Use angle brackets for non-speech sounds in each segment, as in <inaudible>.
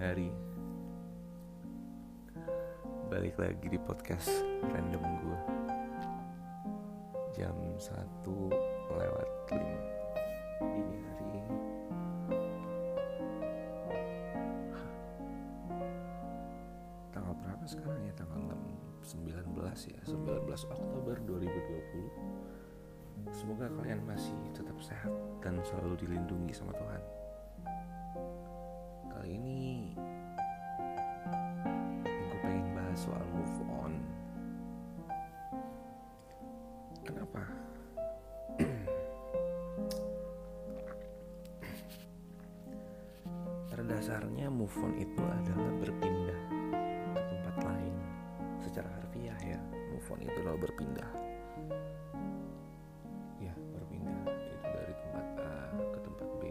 hari. Balik lagi di podcast random gue Jam 1 lewat 5 Dini hari. Tanggal berapa sekarang ya? Tanggal 6, 19 ya? 19 Oktober 2020 Semoga kalian masih tetap sehat dan selalu dilindungi sama Tuhan dasarnya move on itu adalah berpindah ke tempat lain. Secara harfiah ya, move on itu adalah berpindah. Ya, berpindah itu dari tempat A ke tempat B,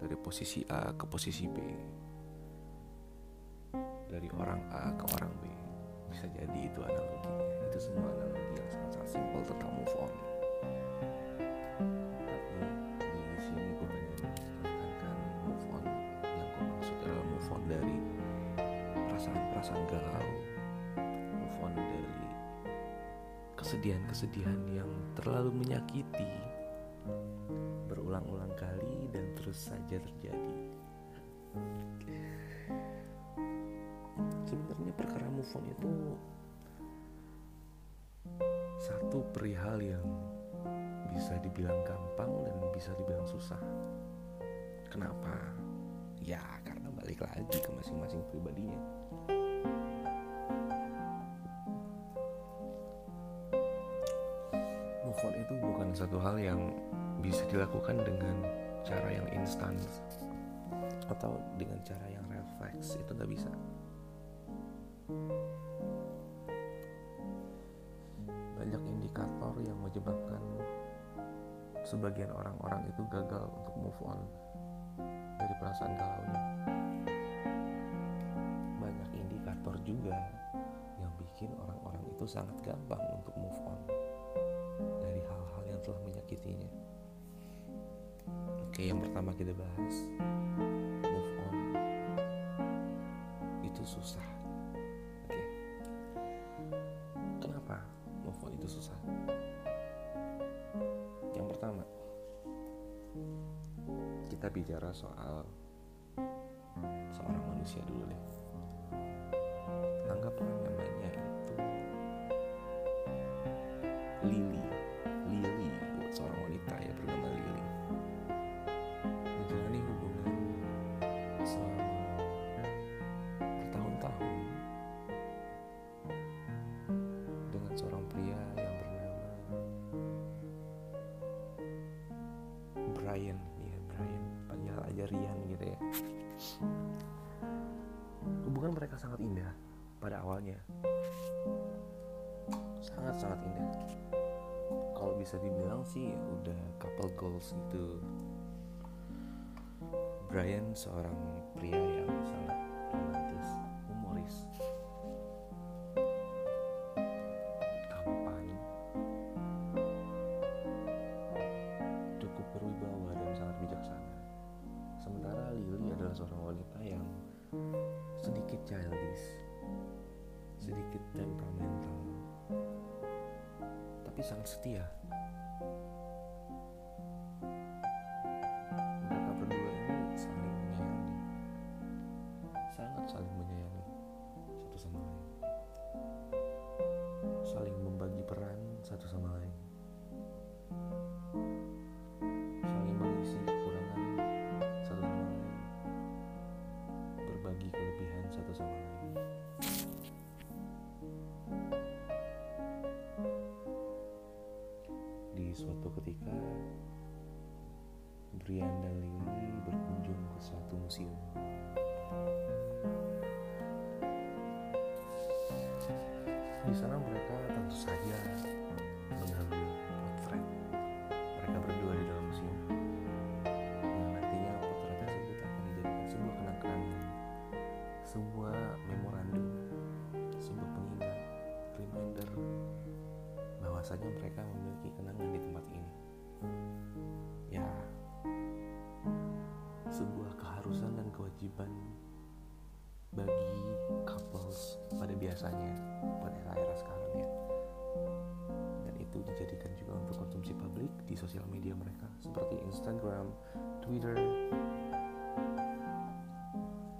dari posisi A ke posisi B, dari orang A ke orang B. Bisa jadi itu analoginya. Itu semua analogi yang sangat-sangat simpel tentang move on. Perasaan-perasaan galau, move on dari kesedihan-kesedihan yang terlalu menyakiti berulang-ulang kali dan terus saja terjadi. Sebenarnya perkara move on itu satu perihal yang bisa dibilang gampang dan bisa dibilang susah. Kenapa? Ya karena balik lagi ke masing-masing pribadinya. Satu hal yang bisa dilakukan dengan cara yang instan atau dengan cara yang refleks itu nggak bisa. Banyak indikator yang menyebabkan sebagian orang-orang itu gagal untuk move on dari perasaan galaunya. Banyak indikator juga yang bikin orang-orang itu sangat gampang untuk move on telah menyakitinya. Oke, yang pertama kita bahas move on itu susah. Oke. Kenapa move on itu susah? Yang pertama, kita bicara soal seorang manusia dulu deh. Mereka sangat indah pada awalnya. Sangat-sangat indah. Kalau bisa dibilang sih udah couple goals gitu Brian seorang pria yang sangat tapi sangat setia di sana mereka tentu saja sosial media mereka seperti Instagram, Twitter,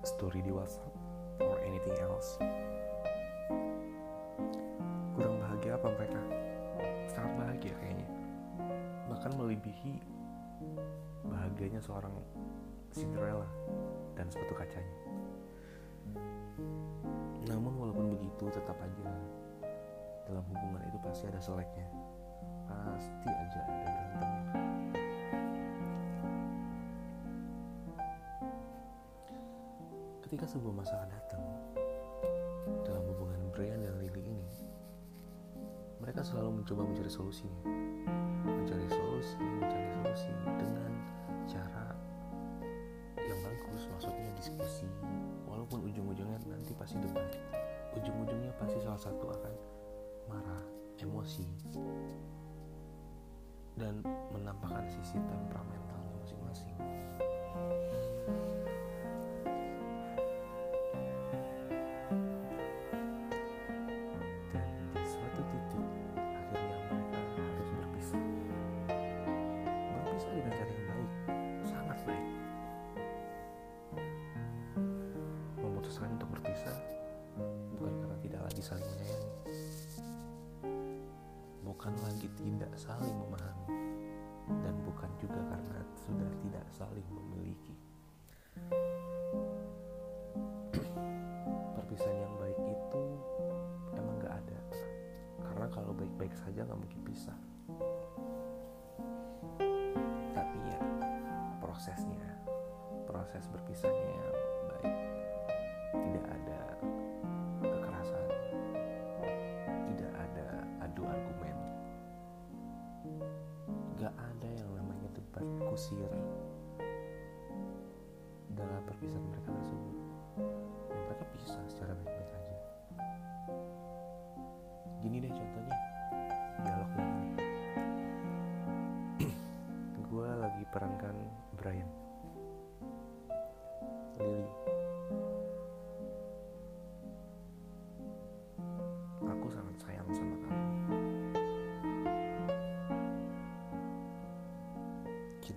story di WhatsApp, or anything else. Kurang bahagia apa mereka? Sangat bahagia kayaknya. Bahkan melebihi bahagianya seorang Cinderella dan sepatu kacanya. Namun walaupun begitu tetap aja dalam hubungan itu pasti ada seleknya. Pasti aja ada berantemnya. Ketika sebuah masalah datang dalam hubungan Brian dan Lily ini, mereka selalu mencoba mencari solusinya. Mencari solusi, mencari solusi dengan cara yang bagus, maksudnya diskusi. Walaupun ujung-ujungnya nanti pasti debat. Ujung-ujungnya pasti salah satu akan marah, emosi, dan menampakkan sisi temperamentalnya masing-masing.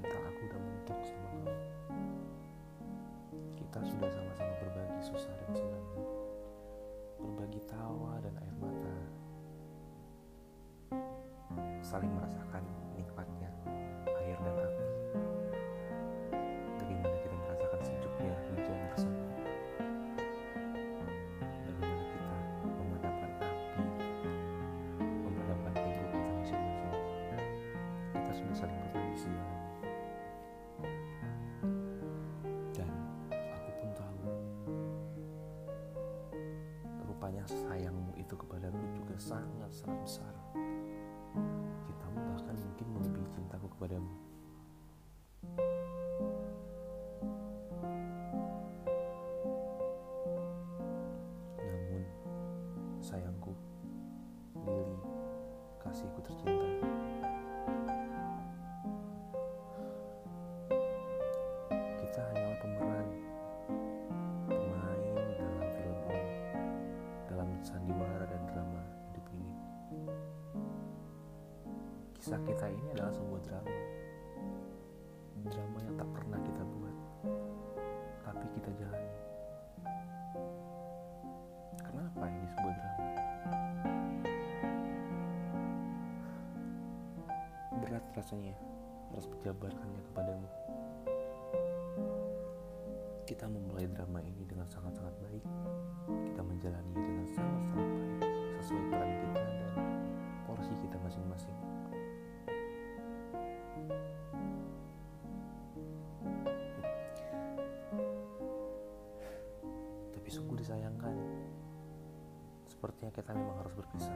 Cinta aku udah mentok sama kamu. Kita sudah sama-sama berbagi susah dan senang. Berbagi tawa dan air mata. Saling merasakan nikmatnya Kisah kita ini adalah sebuah drama, drama yang tak pernah kita buat, tapi kita jalani. Kenapa ini sebuah drama? Berat rasanya harus menjabarkannya kepadamu. Kita memulai drama ini dengan sangat-sangat baik. Kita menjalani dengan sangat-sangat baik sesuai peran kita dan porsi kita masing-masing. Tapi sungguh disayangkan. Sepertinya kita memang harus berpisah.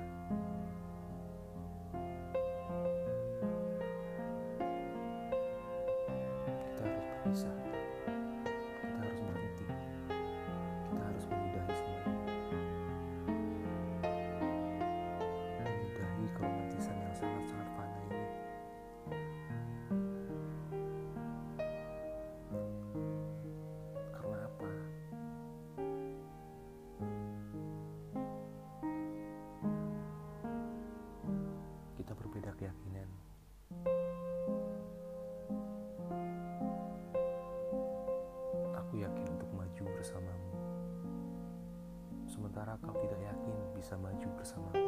pasaba.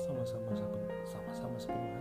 Sama-sama sama-sama sepenuh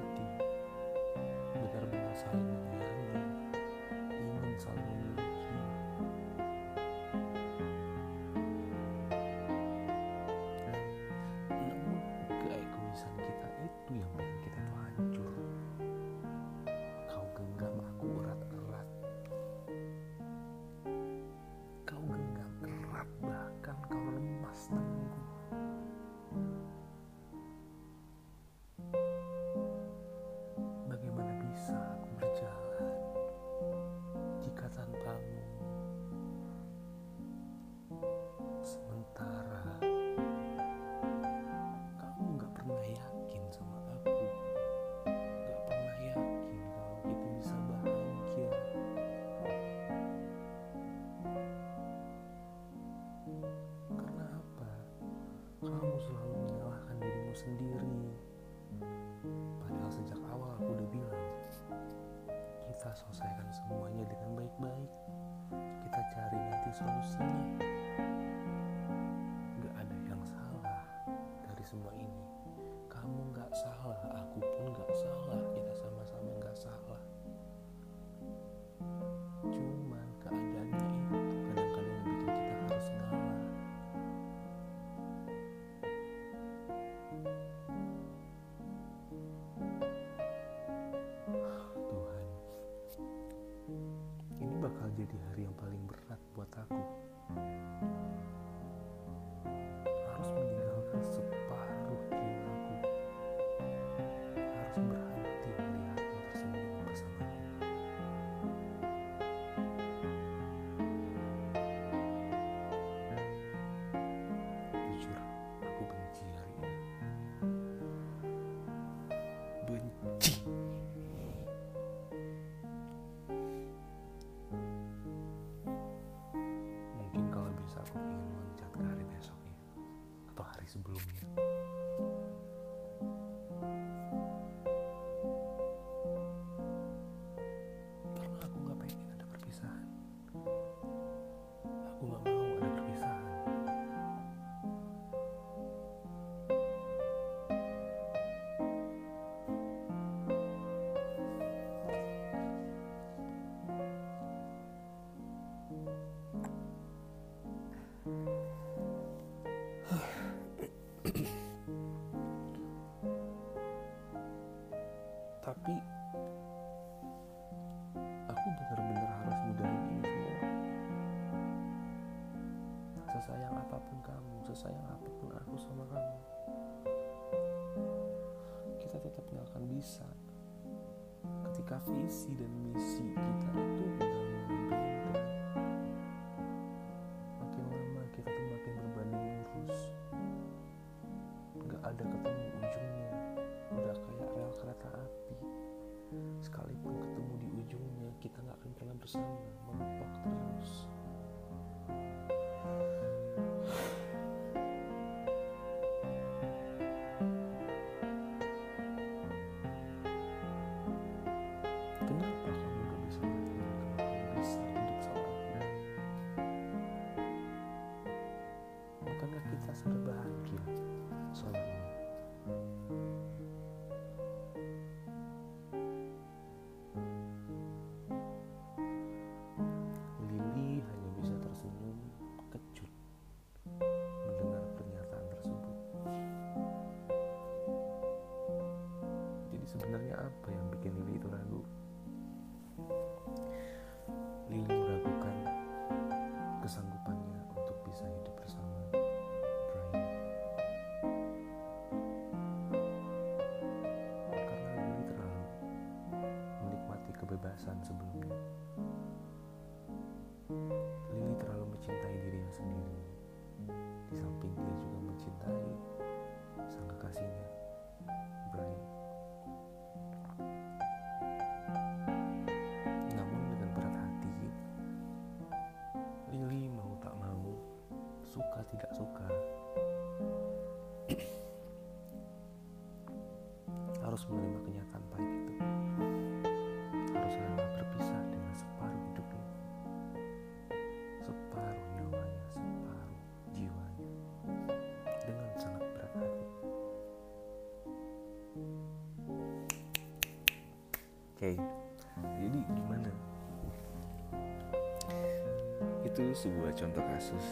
buat aku. Akan pernah bersama, mengepak harus menerima kenyataan pahit itu. Harus rela berpisah dengan separuh hidupnya. Separuh nyawanya separuh jiwanya. Dengan sangat berat hati. Oke okay. jadi gimana? Itu sebuah contoh kasus.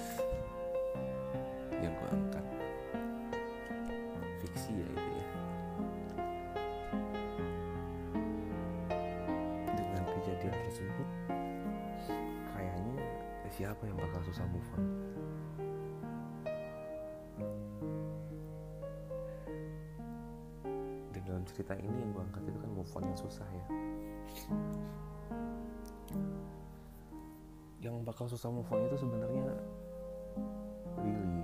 Cerita ini yang gue angkat itu kan move on yang susah ya. Yang bakal susah move on itu sebenarnya Lily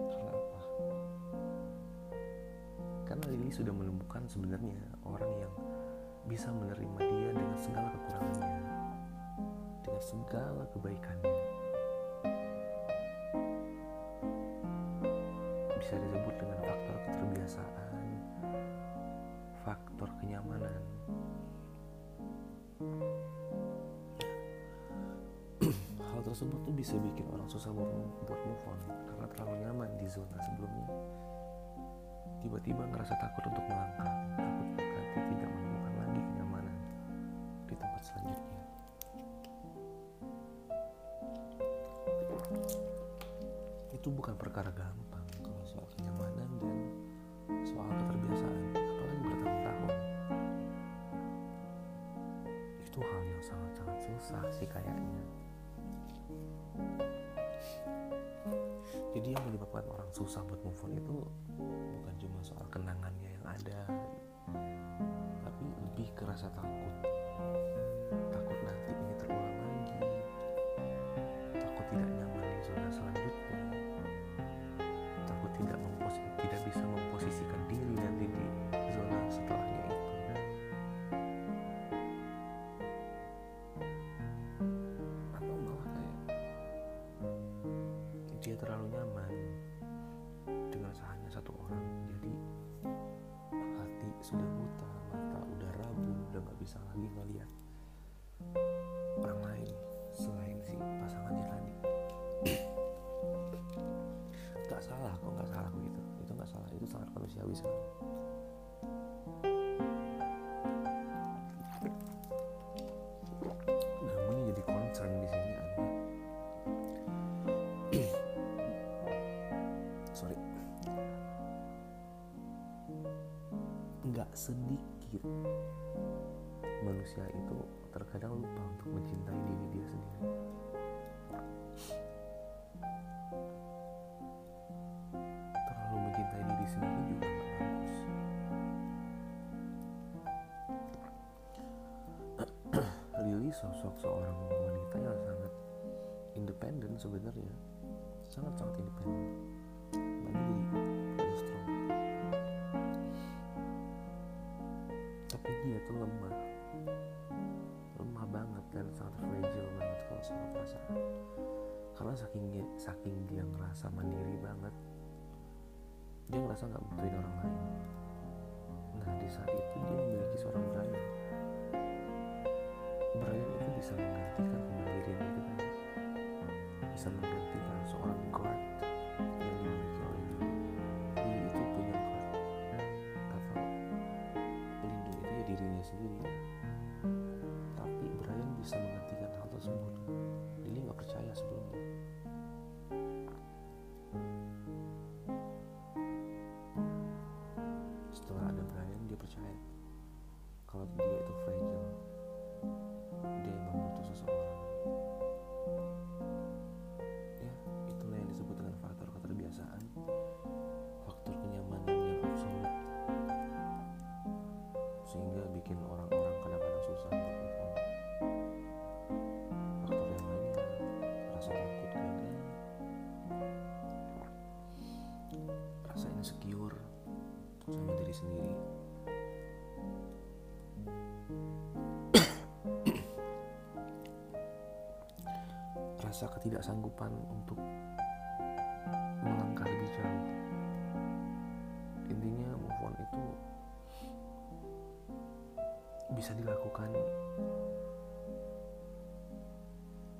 karena apa? Karena Lily sudah menemukan sebenarnya orang yang bisa menerima dia dengan segala kekurangannya dengan segala kebaikannya. Bisa disebut dengan tersebut tuh bisa bikin orang susah buat buat move on. Karena terlalu nyaman di zona sebelumnya. Tiba-tiba ngerasa takut untuk melangkah. Takut nanti tidak menemukan lagi kenyamanan di tempat selanjutnya. Itu bukan perkara gampang kalau soal kenyamanan dan soal keterbiasaan. Apalagi bertahun-tahun. Itu hal yang sangat-sangat susah sih kayaknya jadi yang menyebabkan orang susah buat move on. Itu bukan cuma soal kenangannya yang ada tapi lebih ke rasa takut. Takut nanti ini terulang lagi. Takut tidak nyaman di zona selanjutnya sudah buta mata udah rabu udah nggak bisa lagi ngeliat orang lain selain si pasangannya tadi. Nggak salah kok nggak salah begitu. Itu nggak salah itu sangat manusiawi sekali manusia itu terkadang lupa untuk mencintai diri dia sendiri. Terlalu mencintai diri sendiri juga nggak bagus. <clears throat> Lily sosok seorang wanita yang sangat independen sebenarnya. Sangat-sangat independen tuh lemah. Lemah banget dan sangat fragile banget kalau soal perasaan. Karena saking dia, saking dia ngerasa mandiri banget dia ngerasa nggak butuhin orang lain. Nah di saat itu dia memiliki seorang Brian Brian itu bisa menggantikan kemandirian itu tadi. Bisa menggantikan seorang guard yang dimiliki sendiri. Tapi Brian bisa rasa ketidaksanggupan untuk melangkah lebih jauh. Intinya move on itu bisa dilakukan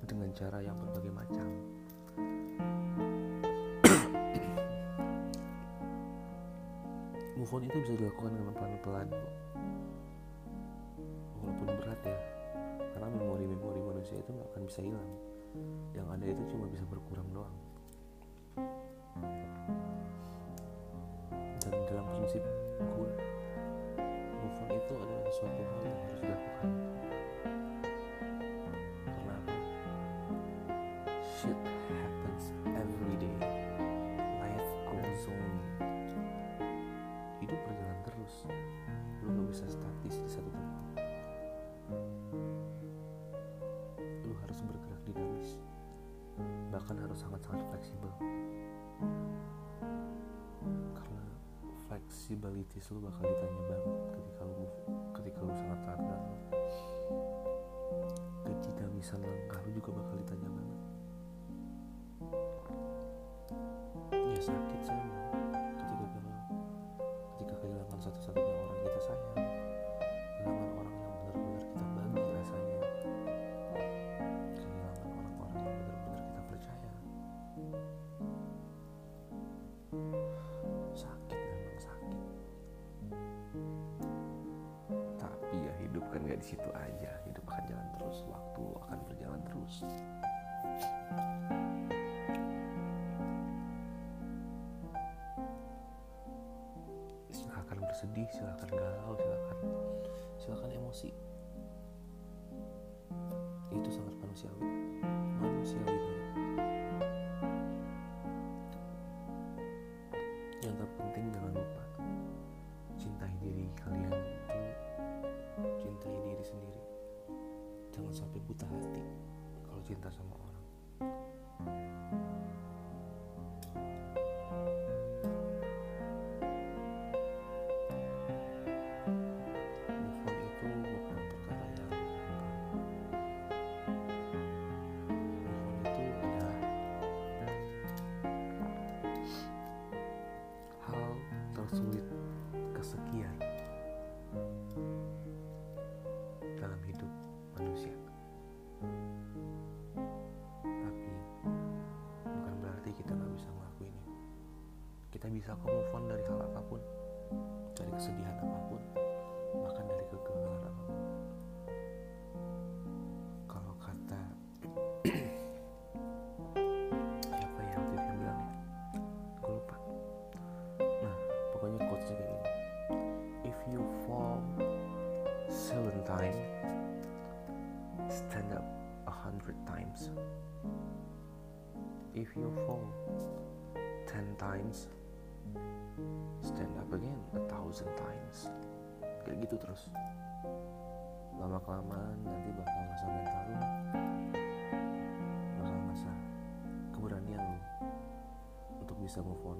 dengan cara yang berbagai macam. <clears throat> Move on itu bisa dilakukan dengan pelan-pelan kok. ya karena memori-memori manusia itu nggak akan bisa hilang yang ada itu cuma bisa berkurang doang. Dan dalam prinsip gue move on itu adalah sesuatu hal yang harus dilakukan. Karena apa? Shit flexibility lu bakal ditanya banget ketika lu ketika lu sangat gagal kedinamisan langkah lu juga bakal ditanya banget. Ya sakit sih situ aja hidup akan jalan terus waktu akan berjalan terus. Silahkan bersedih silahkan galau silahkan silahkan emosi. Itu sangat manusiawi manusiawi yang terpenting jangan lupa jangan sampai buta hati kalau cinta sama orang Kita bisa kok move dari hal apa pun, dari kesedihan apa pun, bahkan dari kegagalan apa pun. Kalau kata <clears throat> siapa ya waktu itu yang bilang ya? Gue lupa. Nah, pokoknya quotesnya kayak gini. If you fall seven times, stand up a hundred times. If you fall ten times, again a thousand times. Kayak gitu terus. Lama kelamaan nanti bakal ngasah mental lu, bakal ngasah keberanian lu untuk bisa move on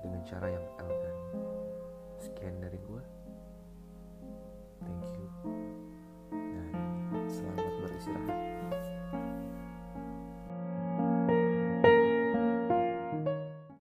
dengan cara yang elegan. Sekian dari gue.